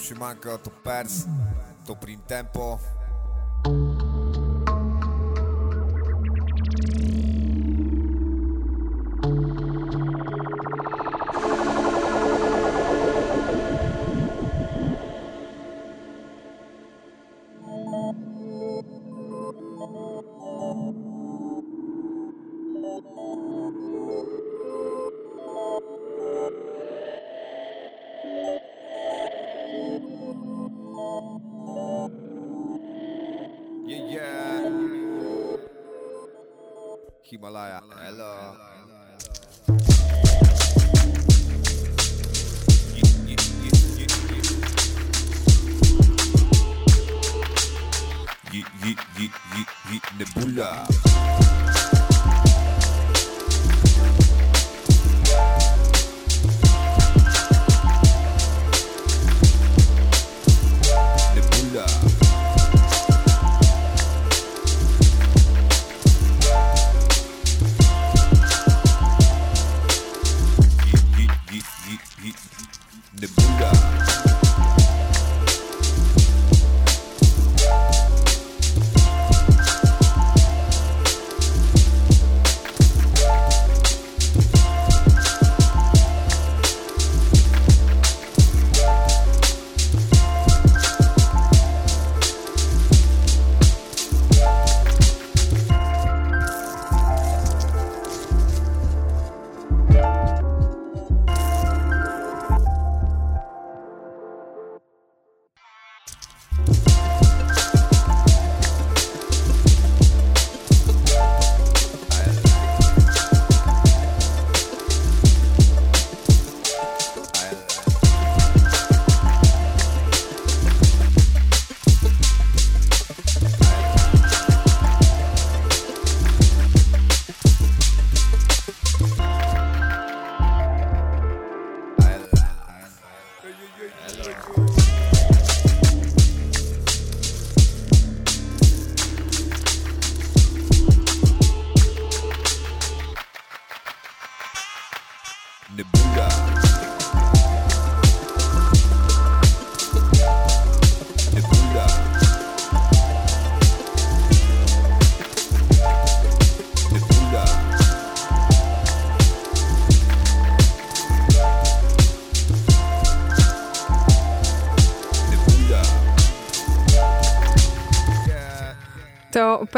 și mancă tu perzi Tu prin tempo.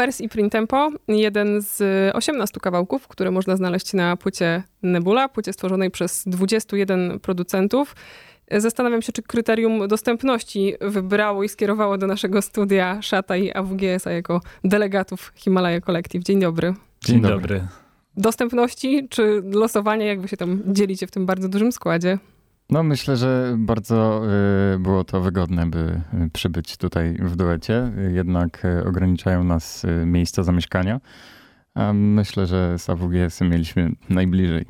To Pers i Printempo, jeden z 18 kawałków, które można znaleźć na płycie Nebula, płycie stworzonej przez 21 producentów. Zastanawiam się, czy kryterium dostępności wybrało i skierowało do naszego studia Szata i AWGS-a jako delegatów Himalaya Collective. Dzień dobry. Dzień dobry. Dostępności czy losowanie, jak wy się tam dzielicie w tym bardzo dużym składzie? No myślę, że bardzo y, było to wygodne, by y, przybyć tutaj w duecie. Jednak y, ograniczają nas miejsca zamieszkania. Myślę, że z AWGS-em mieliśmy najbliżej.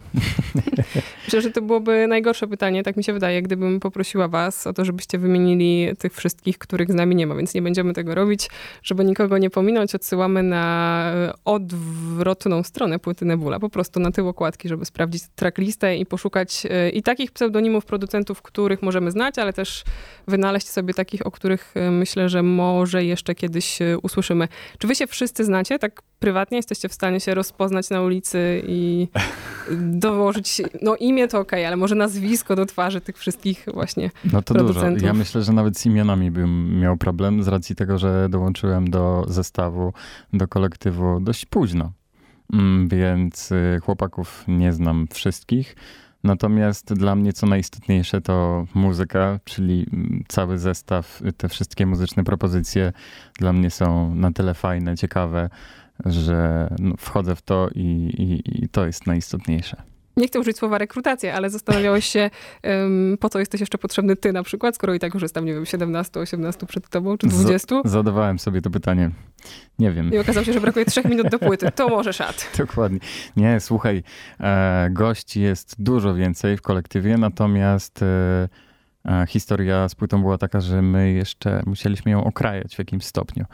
Myślę, że to byłoby najgorsze pytanie, tak mi się wydaje, gdybym poprosiła was o to, żebyście wymienili tych wszystkich, których z nami nie ma, więc nie będziemy tego robić. Żeby nikogo nie pominąć, odsyłamy na e, odwrotną stronę płyty Nebula, po prostu na tył okładki, żeby sprawdzić tracklistę i poszukać e, i takich pseudonimów producentów, których możemy znać, ale też wynaleźć sobie takich, o których e, myślę, że może jeszcze kiedyś usłyszymy. Czy wy się wszyscy znacie, tak prywatnie? Jesteście w stanie się rozpoznać na ulicy i dołożyć, no imię to okej, ale może nazwisko do twarzy tych wszystkich właśnie No to dużo. Ja myślę, że nawet z imionami bym miał problem z racji tego, że dołączyłem do zestawu, do kolektywu dość późno. Mm, Więc y, chłopaków nie znam wszystkich. Natomiast dla mnie co najistotniejsze to muzyka, czyli mm, cały zestaw, te wszystkie muzyczne propozycje dla mnie są na tyle fajne, ciekawe, że no, wchodzę w to i, i, i to jest najistotniejsze. Nie chcę użyć słowa rekrutacja, ale zastanawiałeś się, em, po co jesteś jeszcze potrzebny ty na przykład, skoro i tak już jest tam, nie wiem, 17, 18 przed tobą, czy 20? Zadawałem sobie to pytanie. Nie wiem. I okazało się, że brakuje trzech minut do płyty. To może szat. Dokładnie. Nie, słuchaj, e, gości jest dużo więcej w kolektywie, natomiast e, e, historia z płytą była taka, że my jeszcze musieliśmy ją okrajać w jakimś stopniu.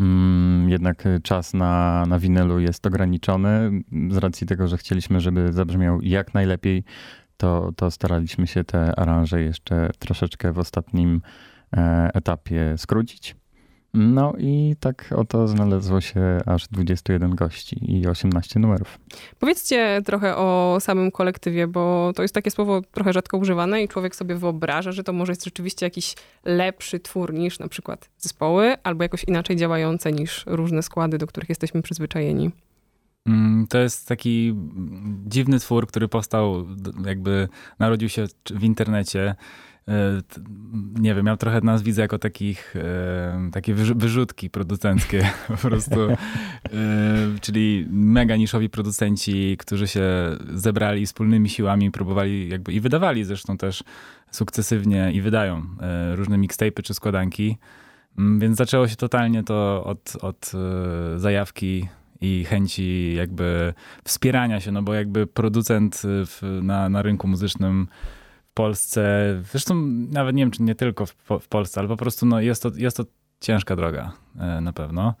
Mm, jednak e, czas na, na winylu jest ograniczony z racji tego, że chcieliśmy, żeby zabrzmiał jak najlepiej to, to staraliśmy się te aranże jeszcze troszeczkę w ostatnim e, etapie skrócić. No i tak oto znalazło się aż 21 gości i 18 numerów. Powiedzcie trochę o samym kolektywie, bo to jest takie słowo trochę rzadko używane i człowiek sobie wyobraża, że to może jest rzeczywiście jakiś lepszy twór niż na przykład zespoły, albo jakoś inaczej działające niż różne składy, do których jesteśmy przyzwyczajeni. Mm, to jest taki dziwny twór, który powstał, jakby narodził się w internecie. E, nie wiem, ja trochę nas widzę jako takich, e, takie wyrzutki producenckie po prostu, e, czyli mega niszowi producenci, którzy się zebrali wspólnymi siłami, próbowali jakby i wydawali zresztą też sukcesywnie i wydają różne mixtape'y czy składanki. Mm, więc zaczęło się totalnie to od, od zajawki i chęci jakby wspierania się, no bo jakby producent w, na, na rynku muzycznym Polsce, zresztą nawet nie wiem, czy nie tylko w, w Polsce, ale po prostu no, jest, to, jest to ciężka droga e, na pewno.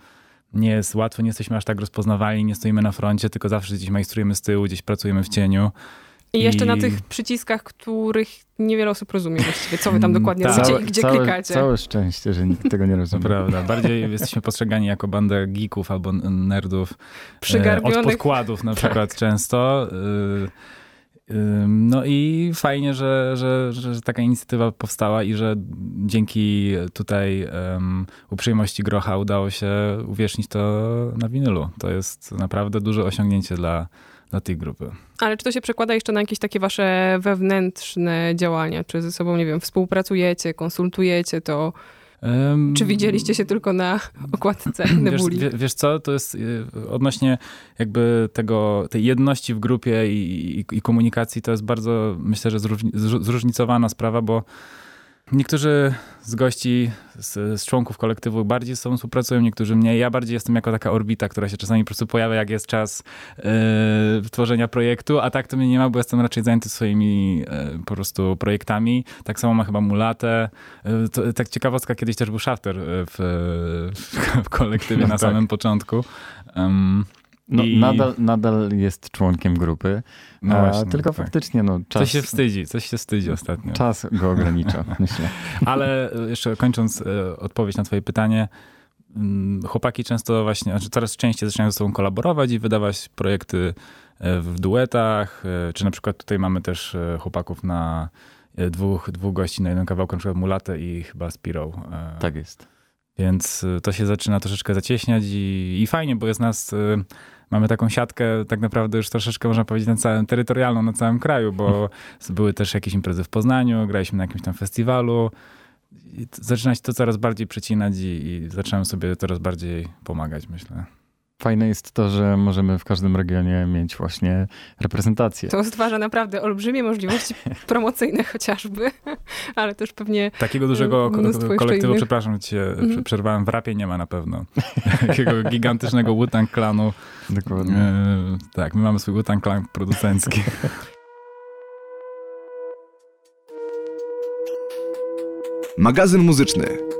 Nie jest łatwo, nie jesteśmy aż tak rozpoznawalni, nie stoimy na froncie, tylko zawsze gdzieś majstrujemy z tyłu, gdzieś pracujemy w cieniu. I jeszcze I... na tych przyciskach, których niewiele osób rozumie właściwie, co wy tam dokładnie tak. robicie i gdzie całe, klikacie. Całe szczęście, że nikt tego nie rozumie. Prawda. Bardziej jesteśmy postrzegani jako banda geeków albo nerdów. E, od podkładów na tak. przykład tak. często. Y, no i fajnie, że, że, że, taka inicjatywa powstała i że dzięki tutaj um, uprzejmości Grocha udało się uwiecznić to na winylu. To jest naprawdę duże osiągnięcie dla, dla tej grupy. Ale czy to się przekłada jeszcze na jakieś takie wasze wewnętrzne działania? Czy ze sobą, nie wiem, współpracujecie, konsultujecie to? Um, czy widzieliście się tylko na okładce Nebuli? Wiesz, wiesz co, to jest y, odnośnie jakby tego, tej jedności w grupie i, i, i komunikacji, to jest bardzo, myślę, że zróżnicowana sprawa, bo Niektórzy z gości, z, z, członków kolektywu bardziej z sobą współpracują, niektórzy mniej. Ja bardziej jestem jako taka orbita, która się czasami po prostu pojawia, jak jest czas yy, tworzenia projektu, a tak to mnie nie ma, bo jestem raczej zajęty swoimi yy, po prostu projektami. Tak samo ma chyba Mulatę. Yy, to, tak ciekawostka, kiedyś też był Shafter w, w kolektywie no na tak. samym początku. Um, no, I... nadal, nadal jest członkiem grupy, no właśnie, tylko tak. faktycznie no, czas... Coś się wstydzi, coś się wstydzi ostatnio. Czas go ogranicza, myślę. Ale e, jeszcze kończąc e, odpowiedź na twoje pytanie, mm, chłopaki często właśnie, znaczy coraz częściej zaczynają ze sobą kolaborować i wydawać projekty e, w duetach, czy na przykład tutaj mamy też chłopaków na dwóch, dwóch gości na jednym kawałku, na przykład Mulatę i chyba Spiro. Tak jest. Więc to się zaczyna troszeczkę zacieśniać i, i fajnie, bo jest nas mamy taką siatkę tak naprawdę już troszeczkę można powiedzieć na całym, terytorialną na całym kraju, bo były też jakieś imprezy w Poznaniu, graliśmy na jakimś tam festiwalu. I zaczyna się to coraz bardziej przecinać i, i sobie coraz bardziej pomagać, myślę. Fajne jest to, że możemy w każdym regionie mieć właśnie reprezentację. To stwarza naprawdę olbrzymie możliwości promocyjne chociażby, ale też pewnie Takiego dużego kolektywu, przepraszam cię, mm. przerwałem, w rapie nie ma na pewno. Takiego gigantycznego Wu-Tang klanu. Dokładnie. E, tak, my mamy swój Wu-Tang klan producencki. Magazyn muzyczny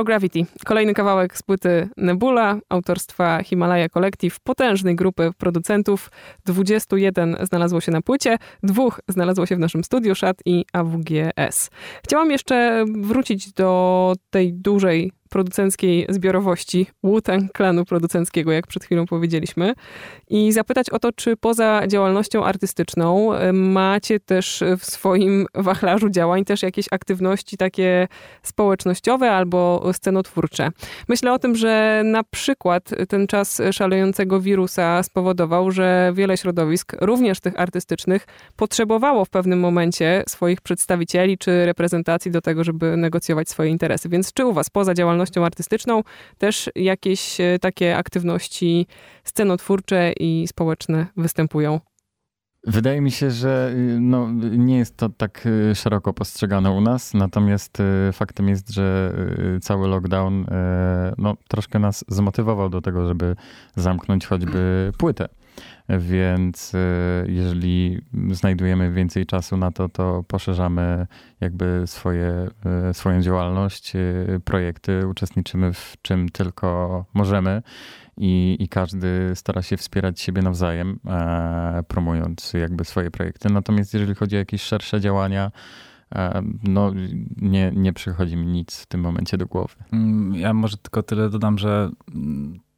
Zero Gravity. Kolejny kawałek z płyty Nebula, autorstwa Himalaya Collective, potężnej grupy producentów. 21 znalazło się na płycie, dwóch znalazło się w naszym studiu, Szat i AWGS. Chciałam jeszcze wrócić do tej dużej producenckiej zbiorowości Wu-Tang klanu producenckiego, jak przed chwilą powiedzieliśmy, i zapytać o to, czy poza działalnością artystyczną y, macie też w swoim wachlarzu działań też jakieś aktywności takie społecznościowe albo scenotwórcze. Myślę o tym, że na przykład ten czas szalejącego wirusa spowodował, że wiele środowisk, również tych artystycznych, potrzebowało w pewnym momencie swoich przedstawicieli czy reprezentacji do tego, żeby negocjować swoje interesy. Więc czy u was poza działalnością działalnością artystyczną też jakieś e, takie aktywności scenotwórcze i społeczne występują? Wydaje mi się, że y, no, nie jest to tak y, szeroko postrzegane u nas, natomiast y, faktem jest, że cały lockdown no, troszkę nas zmotywował do tego, żeby zamknąć choćby płytę. Więc jeżeli znajdujemy więcej czasu na to, to poszerzamy jakby swoje, swoją działalność, projekty, uczestniczymy w czym tylko możemy i, i każdy stara się wspierać siebie nawzajem, e, promując jakby swoje projekty. Natomiast jeżeli chodzi o jakieś szersze działania, e, no nie, nie przychodzi mi nic w tym momencie do głowy. Mm, ja może tylko tyle dodam, że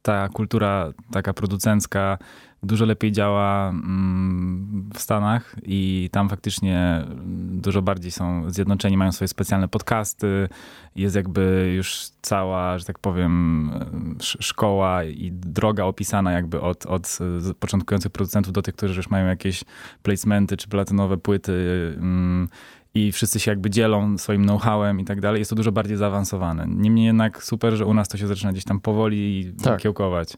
ta kultura taka producencka dużo lepiej działa mm, w Stanach i tam faktycznie dużo bardziej są zjednoczeni, mają swoje specjalne podcasty, jest jakby już cała, że tak powiem, szkoła i droga opisana jakby od, od początkujących producentów do tych, którzy już mają jakieś placementy czy platynowe płyty mm, i wszyscy się jakby dzielą swoim know-howem i tak dalej. Jest to dużo bardziej zaawansowane. Niemniej jednak super, że u nas to się zaczyna gdzieś tam powoli tak. kiełkować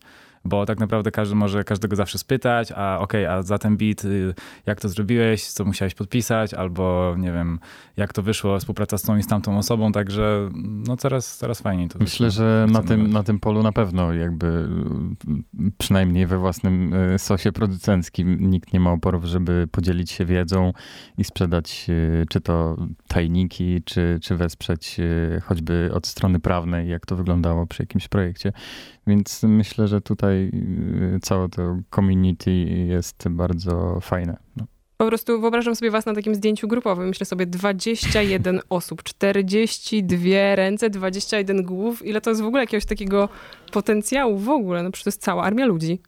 bo tak naprawdę każdy może każdego zawsze spytać, a okej, okay, a za ten beat, y, jak to zrobiłeś, co musiałeś podpisać, albo nie wiem, jak to wyszło, współpraca z tą i z tamtą osobą, także no coraz, coraz fajniej to Myślę, że na tym, na tym polu na pewno jakby y, przynajmniej we własnym y, sosie producenckim nikt nie ma oporów, żeby podzielić się wiedzą i sprzedać czy to tajniki, czy, czy wesprzeć choćby od strony prawnej, jak to wyglądało przy jakimś projekcie. Więc myślę, że tutaj y, całe to community jest bardzo fajne. No. Po prostu wyobrażam sobie was na takim zdjęciu grupowym. Myślę sobie 21 osób, 42 ręce, 21 głów. Ile to jest w ogóle jakiegoś takiego potencjału w ogóle? No przecież to jest cała armia ludzi.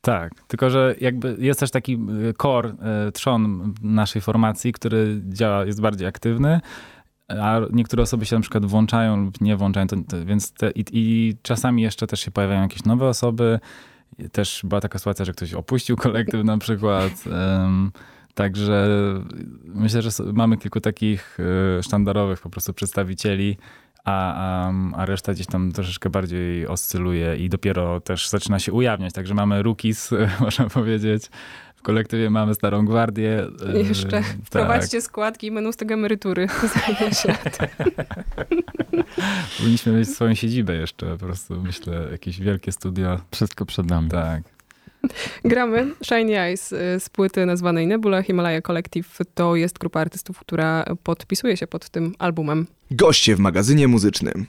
Tak, tylko że jakby jest też taki y, core, y, trzon naszej formacji, który działa, jest bardziej aktywny, a niektóre osoby się na przykład włączają lub nie włączają, to, to, więc te, i, i, czasami jeszcze też się pojawiają jakieś nowe osoby. Też była taka sytuacja, że ktoś opuścił kolektyw na przykład. Um, także myślę, że mamy kilku takich y, sztandarowych po prostu przedstawicieli, a, a, a, reszta gdzieś tam troszeczkę bardziej oscyluje i dopiero też zaczyna się ujawniać. Także mamy rookies, można powiedzieć, w kolektywie mamy Starą Gwardię. E, Jeszcze tak. wprowadźcie składki i będą z tego emerytury za Powinniśmy mieć swoją siedzibę jeszcze, po prostu myślę, jakieś wielkie studio. Wszystko przed nami. Tak. Gramy Shiny Eyes y, z płyty nazwanej Nebula Himalaya Collective. To jest grupa artystów, która podpisuje się pod tym albumem. Goście w magazynie muzycznym.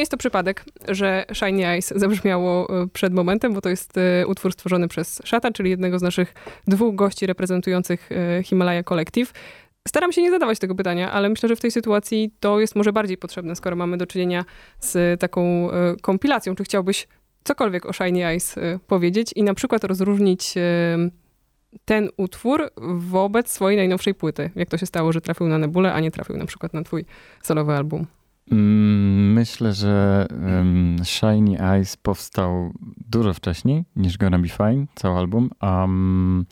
Nie jest to przypadek, że Shiny Eyes zabrzmiało e, przed momentem, bo to jest e, utwór stworzony przez Shata, czyli jednego z naszych dwóch gości reprezentujących e, Himalaya Collective. Staram się nie zadawać tego pytania, ale myślę, że w tej sytuacji to jest może bardziej potrzebne, skoro mamy do czynienia z taką kompilacją. Czy chciałbyś cokolwiek o Shiny Eyes powiedzieć i na przykład rozróżnić ten utwór wobec swojej najnowszej płyty? Jak to się stało, że trafił na Nebulę, a nie trafił na przykład na twój solowy album? Mm, myślę, że um, Shiny Eyes powstał dużo wcześniej niż Gonna Be Fine, cały album. Um,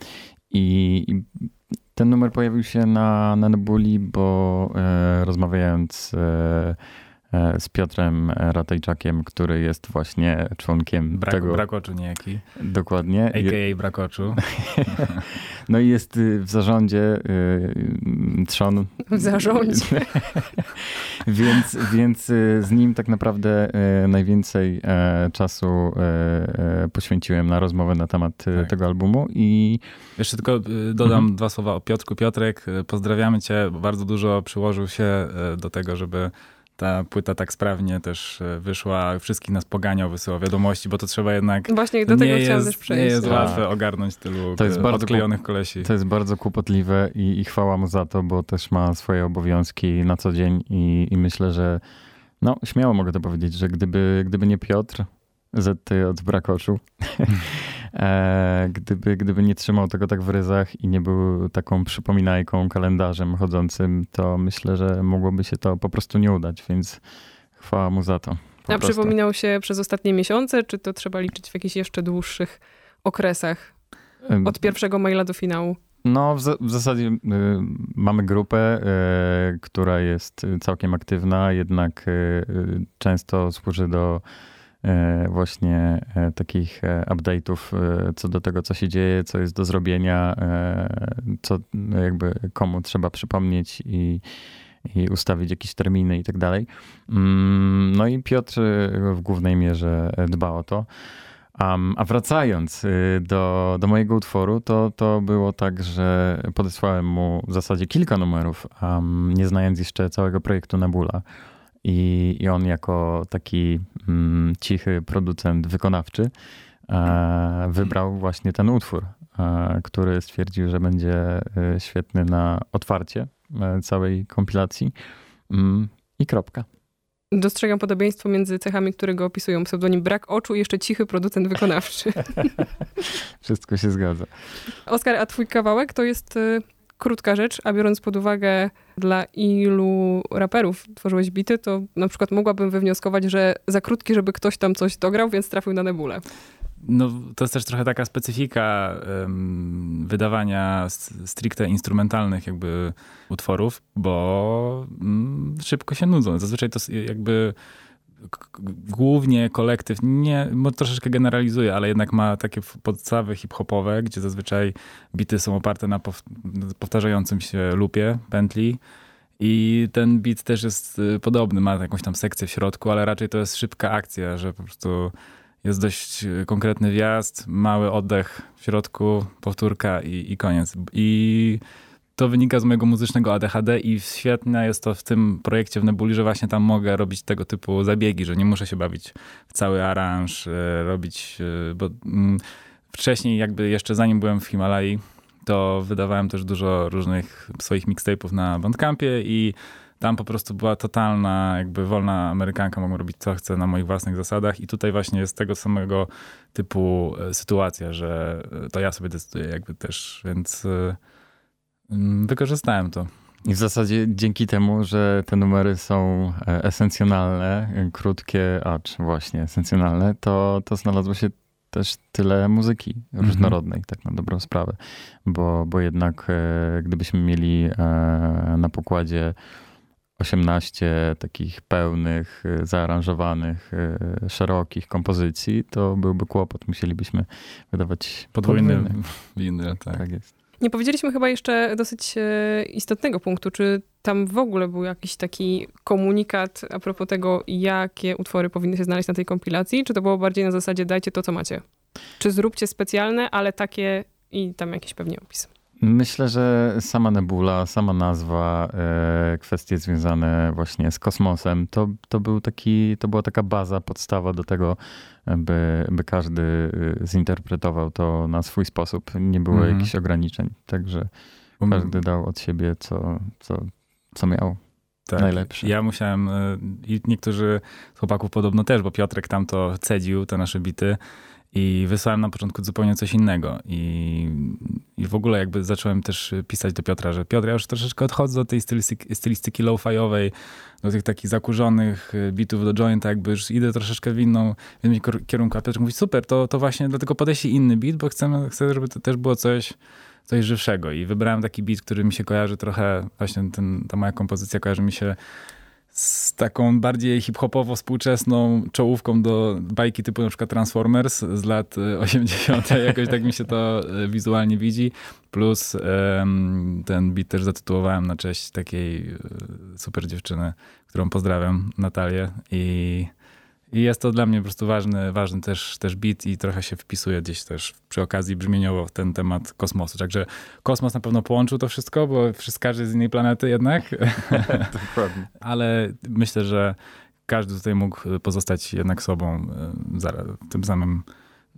i, i, ten numer pojawił się na, na Nebuli, bo e, rozmawiając e, z Piotrem Ratajczakiem, który jest właśnie członkiem Brak, tego. Brakoczu niejaki. Dokładnie. A.k.a. Brakoczu. no i jest y, w zarządzie y, trzon. W zarządzie. więc, więc y, z nim tak naprawdę najwięcej e, czasu e, poświęciłem na rozmowę na temat tak. tego albumu i jeszcze tylko dodam mhm. dwa słowa o Piotrku. Piotrek, pozdrawiamy cię. Bardzo dużo przyłożył się do tego, żeby ta płyta tak sprawnie też e, wyszła, wszystkich nas poganiał, wysyłał wiadomości, bo to trzeba jednak... Właśnie do tego chciałam też przejść. Nie jest tak. łatwe ogarnąć tylu to jest bardzo odklejonych kolesi. To jest bardzo kłopotliwe i, i chwała mu za to, bo też ma swoje obowiązki na co dzień i, i myślę, że no śmiało mogę to powiedzieć, że gdyby, gdyby nie Piotr, ZT od Brakoczu, E, gdyby, gdyby nie trzymał tego tak w ryzach i nie był taką przypominajką, kalendarzem chodzącym, to myślę, że mogłoby się to po prostu nie udać, więc chwała mu za to. A prostu. przypominał się przez ostatnie miesiące, czy to trzeba liczyć w jakichś jeszcze dłuższych okresach? Od pierwszego maila do finału? No, w, w zasadzie y, mamy grupę, y, która jest całkiem aktywna, jednak y, y często służy do E, właśnie e, takich e, update'ów co do tego, co się dzieje, co jest do zrobienia, co jakby komu trzeba przypomnieć i, i ustawić jakieś terminy i tak dalej. Mm, no i Piotr w głównej mierze dba o to. Um, a wracając do, do mojego utworu, to, to było tak, że podesłałem mu w zasadzie kilka numerów, um, nie znając jeszcze całego projektu Nebula. I, i on jako taki mm, cichy producent wykonawczy e, wybrał właśnie ten utwór, e, który stwierdził, że będzie e, świetny na otwarcie e, całej kompilacji. Mm, I kropka. Dostrzegam podobieństwo między cechami, które go opisują. Pseudonim brak oczu i jeszcze cichy producent wykonawczy. Wszystko się zgadza. Oskar, a twój kawałek to jest y, krótka rzecz, a biorąc pod uwagę dla ilu raperów tworzyłeś bity, to na przykład mogłabym wywnioskować, że za krótki, żeby ktoś tam coś dograł, więc trafił na nebulę. No, to jest też trochę taka specyfika um, wydawania stricte instrumentalnych jakby utworów, bo um, szybko się nudzą. Zazwyczaj to jakby głównie kolektyw, nie, troszeczkę generalizuje, ale jednak ma takie podstawy hip-hopowe, gdzie zazwyczaj bity są oparte na powtarzającym się lupie, pętli. I ten beat też jest y, podobny, ma jakąś tam sekcję w środku, ale raczej to jest szybka akcja, że po prostu jest dość y, konkretny wjazd, mały oddech w środku, powtórka i, i koniec. I to wynika z mojego muzycznego ADHD i świetne jest to w tym projekcie w Nebuli, że właśnie tam mogę robić tego typu zabiegi, że nie muszę się bawić w cały aranż, e, robić, e, bo mm, wcześniej jakby jeszcze zanim byłem w Himalai, to wydawałem też dużo różnych swoich mixtape'ów na Bandcampie i tam po prostu była totalna, jakby wolna amerykanka, mogłem robić co chcę na moich własnych zasadach. I tutaj właśnie jest tego samego typu e, sytuacja, że to ja sobie decyduję jakby też, więc wykorzystałem to. I w zasadzie dzięki temu, że te numery są e, esencjonalne, krótkie, acz właśnie esencjonalne, to, to znalazło się też tyle muzyki mhm. różnorodnej, tak na dobrą sprawę. Bo, bo jednak e, gdybyśmy mieli e, na pokładzie 18 takich pełnych, zaaranżowanych, szerokich kompozycji, to byłby kłopot. Musielibyśmy wydawać podwójny, winny. Tak. tak jest. Nie powiedzieliśmy chyba jeszcze dosyć e, istotnego punktu, czy tam w ogóle był jakiś taki komunikat a propos tego, jakie utwory powinny się znaleźć na tej kompilacji, czy to było bardziej na zasadzie dajcie to, co macie? Czy zróbcie specjalne, ale takie i tam jakiś pewnie opis? Myślę, że sama nebula, sama nazwa, e, kwestie związane właśnie z kosmosem, to, to, był taki, to była taka baza, podstawa do tego, by, by każdy e, zinterpretował to na swój sposób. Nie było Mhm. jakichś ograniczeń, także każdy dał od siebie, co, co, co miał. Tak. najlepsze. Ja musiałem, y, i niektórzy z chłopaków podobno też, bo Piotrek tam to cedził, te nasze bity i wysłałem na początku zupełnie coś innego. I, i w ogóle jakby zacząłem też pisać do Piotra, że Piotr, ja już troszeczkę odchodzę do tej stylistyki, stylistyki low-fiowej, do tych takich zakurzonych y, bitów do jointa, jakby już idę troszeczkę w inną, w innym kierunku, a Piotr mówi, super, to, to właśnie dlatego podeślij inny beat, bo chcemy, chcę, żeby to też było coś, coś żywszego. I wybrałem taki beat, który mi się kojarzy trochę, właśnie ten, ta moja kompozycja kojarzy mi się z taką bardziej hip-hopowo współczesną czołówką do bajki typu na przykład Transformers z lat y, 80. Jakoś tak mi się to y, wizualnie widzi. Plus ten beat też zatytułowałem na cześć takiej y, super dziewczyny, którą pozdrawiam, Natalię. I, i jest to dla mnie po prostu ważny, ważny też, też beat i trochę się wpisuje gdzieś też przy okazji brzmieniowo w ten temat kosmosu. Także kosmos na pewno połączył to wszystko, bo wszystko każdy z innej planety jednak. Dokładnie. ale myślę, że każdy tutaj mógł pozostać jednak sobą zaraz w tym samym,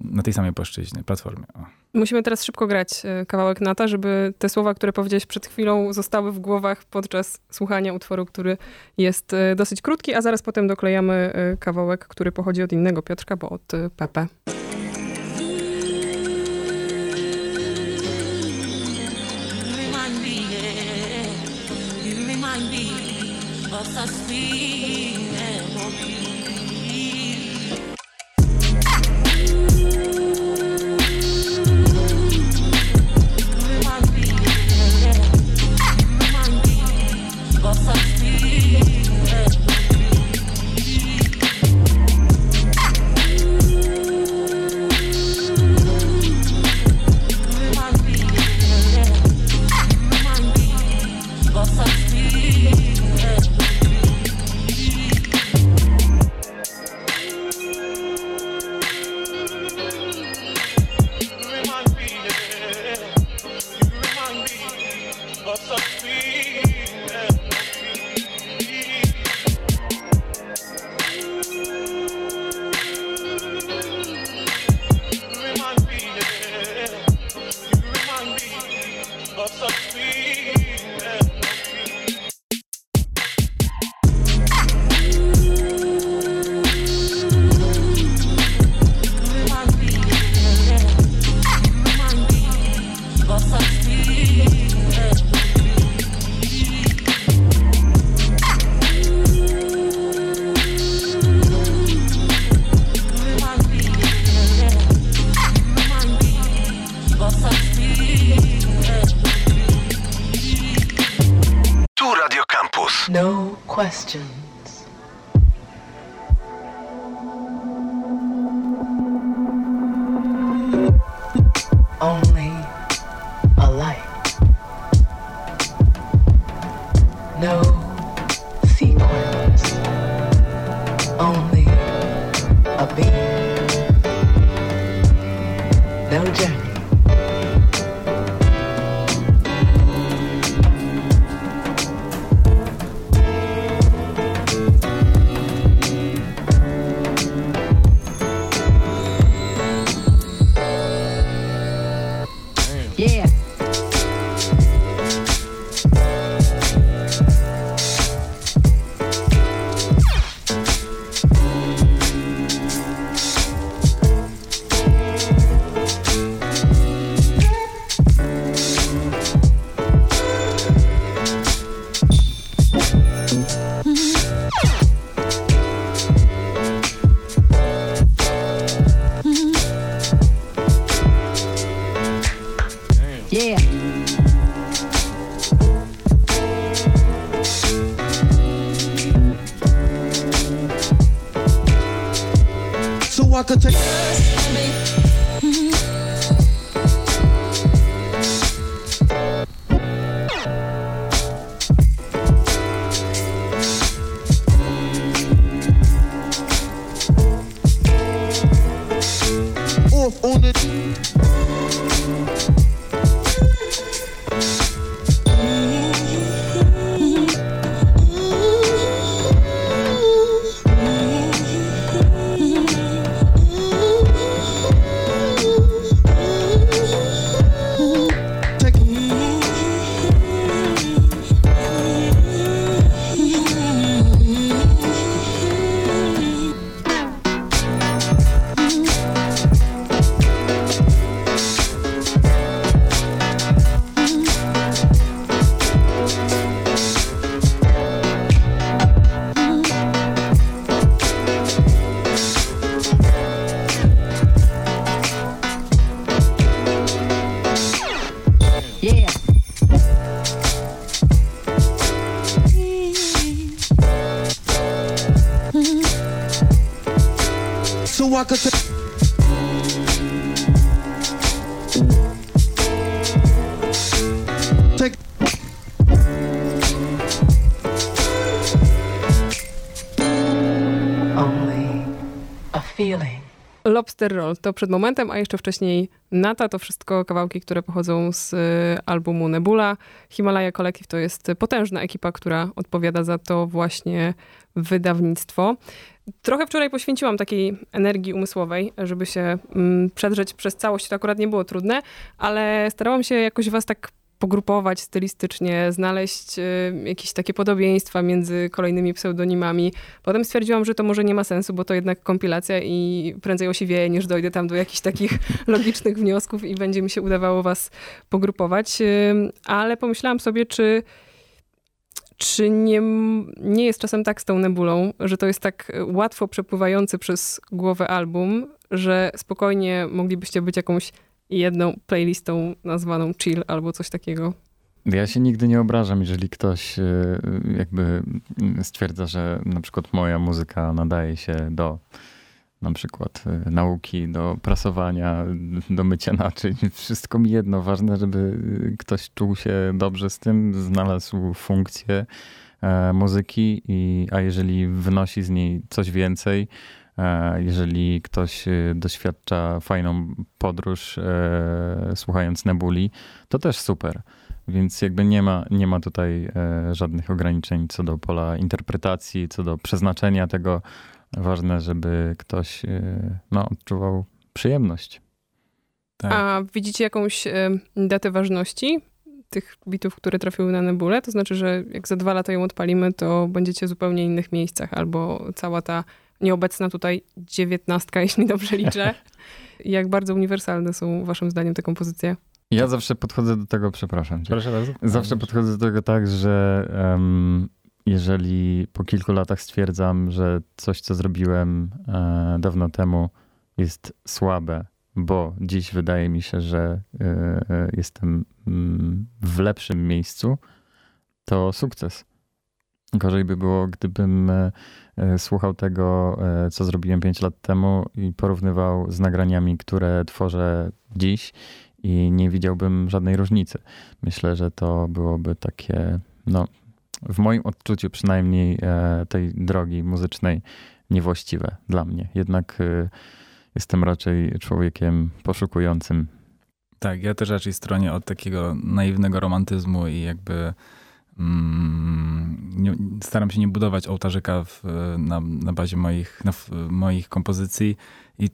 na tej samej płaszczyźnie, platformie. O. Musimy teraz szybko grać e, kawałek Nata, żeby te słowa, które powiedziałeś przed chwilą, zostały w głowach podczas słuchania utworu, który jest e, dosyć krótki, a zaraz potem doklejamy e, kawałek, który pochodzi od innego Piotrka, bo od Pepe. You feel. on it. Only a feeling. Lobster Roll to przed momentem, a jeszcze wcześniej Nata, to wszystko kawałki, które pochodzą z y, albumu Nebula. Himalaya Collective to jest potężna ekipa, która odpowiada za to właśnie wydawnictwo. Trochę wczoraj poświęciłam takiej energii umysłowej, żeby się mm, przedrzeć przez całość. To akurat nie było trudne, ale starałam się jakoś was tak pogrupować stylistycznie, znaleźć y, jakieś takie podobieństwa między kolejnymi pseudonimami. Potem stwierdziłam, że to może nie ma sensu, bo to jednak kompilacja i prędzej osiwieje, niż dojdę tam do jakichś takich logicznych wniosków i będzie mi się udawało was pogrupować. Y, Ale pomyślałam sobie, czy czy nie, nie jest czasem tak z tą nebulą, że to jest tak łatwo przepływający przez głowę album, że spokojnie moglibyście być jakąś jedną playlistą nazwaną chill albo coś takiego? Ja się nigdy nie obrażam, jeżeli ktoś e, jakby stwierdza, że na przykład moja muzyka nadaje się do na przykład e, nauki, do prasowania, do mycia naczyń. Wszystko mi jedno. Ważne, żeby ktoś czuł się dobrze z tym, znalazł funkcję e, muzyki, i, a jeżeli wynosi z niej coś więcej, jeżeli ktoś e, doświadcza fajną podróż e, słuchając Nebuli, to też super. Więc jakby nie ma, nie ma tutaj e, żadnych ograniczeń co do pola interpretacji, co do przeznaczenia tego. Ważne, żeby ktoś e, no, odczuwał przyjemność. Tak. A widzicie jakąś e, datę ważności tych bitów, które trafiły na Nebulę? To znaczy, że jak za dwa lata ją odpalimy, to będziecie w zupełnie innych miejscach, albo cała ta nieobecna tutaj dziewiętnastka, jeśli dobrze liczę. Jak bardzo uniwersalne są waszym zdaniem te kompozycje? Ja zawsze podchodzę do tego, przepraszam cię. Proszę bardzo. Zawsze podchodzę do tego tak, że em, jeżeli po kilku latach stwierdzam, że coś, co zrobiłem e, dawno temu, jest słabe, bo dziś wydaje mi się, że e, e, jestem mm, w lepszym miejscu, to sukces. Gorzej by było, gdybym e, słuchał tego, e, co zrobiłem 5 lat temu i porównywał z nagraniami, które tworzę dziś i nie widziałbym żadnej różnicy. Myślę, że to byłoby takie, no, w moim odczuciu przynajmniej e, tej drogi muzycznej niewłaściwe dla mnie. Jednak e, jestem raczej człowiekiem poszukującym. Tak, ja też raczej stronię od takiego naiwnego romantyzmu i jakby nie, staram się nie budować ołtarzyka w, na, na bazie moich, na, moich kompozycji i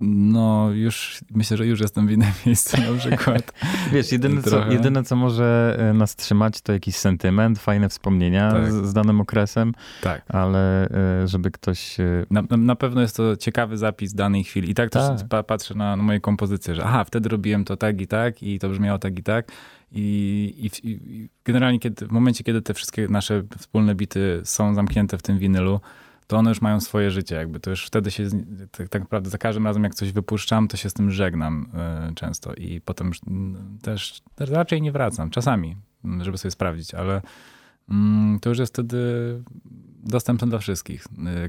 no już myślę, że już jestem w innym miejscu na przykład. Wiesz, jedyne co, Trochę. jedyne co może e, nas trzymać to jakiś sentyment, fajne wspomnienia Tak. z, z danym okresem, Tak. ale e, żeby ktoś... e, Na, na, pewno jest to ciekawy zapis danej chwili. I tak, Tak. też pa, patrzę na, na moje kompozycje, że aha, wtedy robiłem to tak i tak i to brzmiało tak i tak. I, i, i generalnie kiedy, w momencie, kiedy te wszystkie nasze wspólne bity są zamknięte w tym winylu, to one już mają swoje życie. Jakby to już wtedy się, tak, tak naprawdę za każdym razem jak coś wypuszczam, to się z tym żegnam y, często i potem już też, też raczej nie wracam. Czasami, żeby sobie sprawdzić, ale mm, to już jest wtedy dostępne dla wszystkich.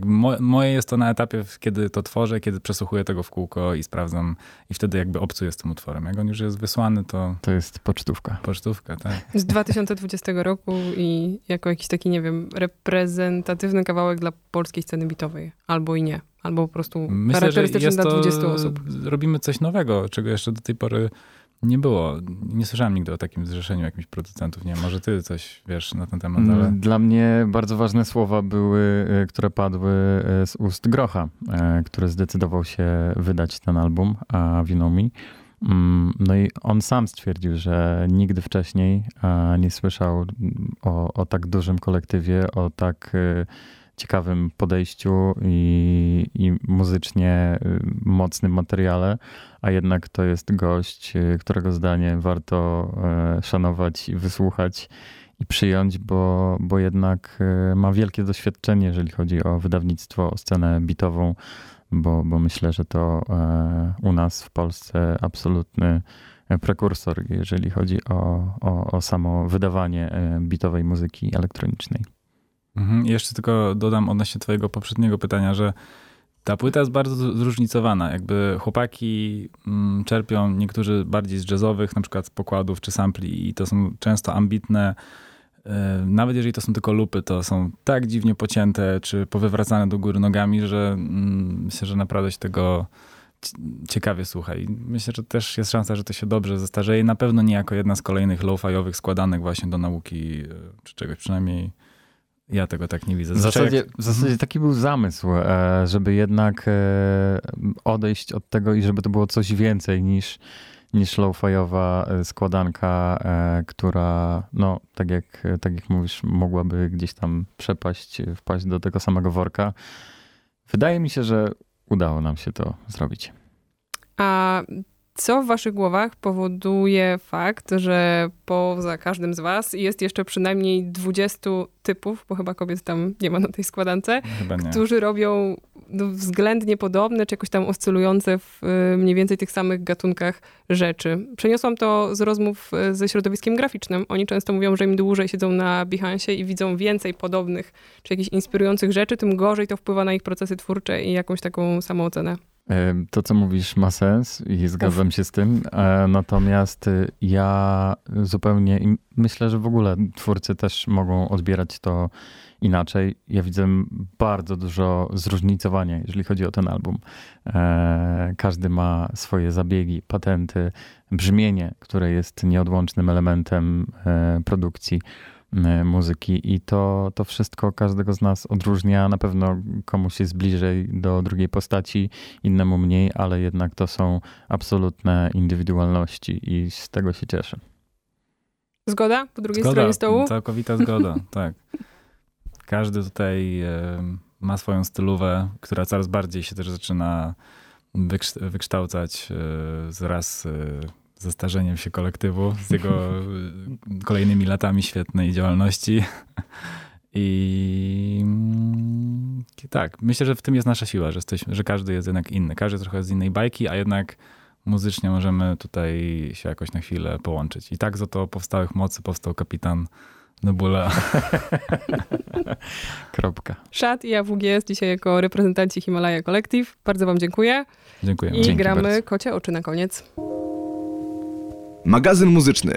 Mo, moje jest to na etapie, kiedy to tworzę, kiedy przesłuchuję tego w kółko i sprawdzam i wtedy jakby obcuję z tym utworem. Jak on już jest wysłany, to To jest pocztówka. pocztówka, tak. Z 2020 roku i jako jakiś taki, nie wiem, reprezentatywny kawałek dla polskiej sceny bitowej. Albo i nie. Albo po prostu Myślę, że charakterystyczny jest dla to, 20 osób. robimy coś nowego, czego jeszcze do tej pory nie było. Nie słyszałem nigdy o takim zrzeszeniu jakimś producentów. Nie może ty coś wiesz na ten temat, ale... Mm, Dla mnie bardzo ważne słowa były, e, które padły e, z ust Grocha, e, który zdecydował się wydać ten album, a winął mi. Mm, No i on sam stwierdził, że nigdy wcześniej nie słyszał o, o tak dużym kolektywie, o tak ciekawym podejściu i, i muzycznie mocnym materiale, a jednak to jest gość, e, którego zdanie warto e, szanować i wysłuchać i przyjąć, bo, bo jednak e, ma wielkie doświadczenie, jeżeli chodzi o wydawnictwo, o scenę bitową, bo, bo myślę, że to e, u nas w Polsce absolutny prekursor, jeżeli chodzi o, o, o samo wydawanie bitowej muzyki elektronicznej. Mhm. Jeszcze tylko dodam odnośnie twojego poprzedniego pytania, że Ta płyta jest bardzo z- zróżnicowana. Jakby chłopaki mm, czerpią niektórzy bardziej z jazzowych, na przykład pokładów czy sampli i to są często ambitne. e, Nawet jeżeli to są tylko lupy, to są tak dziwnie pocięte czy powywracane do góry nogami, że mm, myślę, że naprawdę się tego ciekawie słucha. I myślę, że też jest szansa, że to się dobrze zestarzeje. Na pewno nie jako jedna z kolejnych low-fiowych składanek właśnie do nauki e, czy czegoś. Przynajmniej ja tego tak nie widzę. W zasadzie, jak- w zasadzie taki był zamysł, e, żeby jednak e, odejść od tego i żeby to było coś więcej niż, niż low-fiowa e, składanka, która, no, tak jak, tak jak mówisz, mogłaby gdzieś tam przepaść, wpaść do tego samego worka. Wydaje mi się, że udało nam się to zrobić. A co w waszych głowach powoduje fakt, że poza każdym z was jest jeszcze przynajmniej 20 typów, bo chyba kobiet tam nie ma na tej składance, nie. którzy robią no, względnie podobne, czy jakoś tam oscylujące w y, mniej więcej tych samych gatunkach rzeczy. Przeniosłam to z rozmów y, ze środowiskiem graficznym. Oni często mówią, że im dłużej siedzą na Behance i widzą więcej podobnych, czy jakichś inspirujących rzeczy, tym gorzej to wpływa na ich procesy twórcze i jakąś taką samoocenę. To, co mówisz, ma sens i zgadzam się z tym. E, Natomiast e, ja zupełnie myślę, że w ogóle twórcy też mogą odbierać to inaczej. Ja widzę bardzo dużo zróżnicowania, jeżeli chodzi o ten album. E, Każdy ma swoje zabiegi, patenty, brzmienie, które jest nieodłącznym elementem e, produkcji muzyki i to, to wszystko każdego z nas odróżnia. Na pewno komuś jest bliżej do drugiej postaci, innemu mniej, ale jednak to są absolutne indywidualności i z tego się cieszę. Zgoda? Po drugiej Zgoda, stronie stołu? Całkowita zgoda, tak. Każdy tutaj e, ma swoją stylówę, która coraz bardziej się też zaczyna wykształcać e, wraz e, ze starzeniem się kolektywu, z jego kolejnymi latami świetnej działalności. I tak, myślę, że w tym jest nasza siła, że, jesteśmy, że każdy jest jednak inny. Każdy trochę z innej bajki, a jednak muzycznie możemy tutaj się jakoś na chwilę połączyć. I tak z oto powstałych mocy powstał kapitan Nebula. Kropka. Szat i AWGS dzisiaj jako reprezentanci Himalaya Collective. Bardzo wam dziękuję. Dziękuję. I Dzięki gramy bardzo. kocie oczy na koniec. Magazyn muzyczny.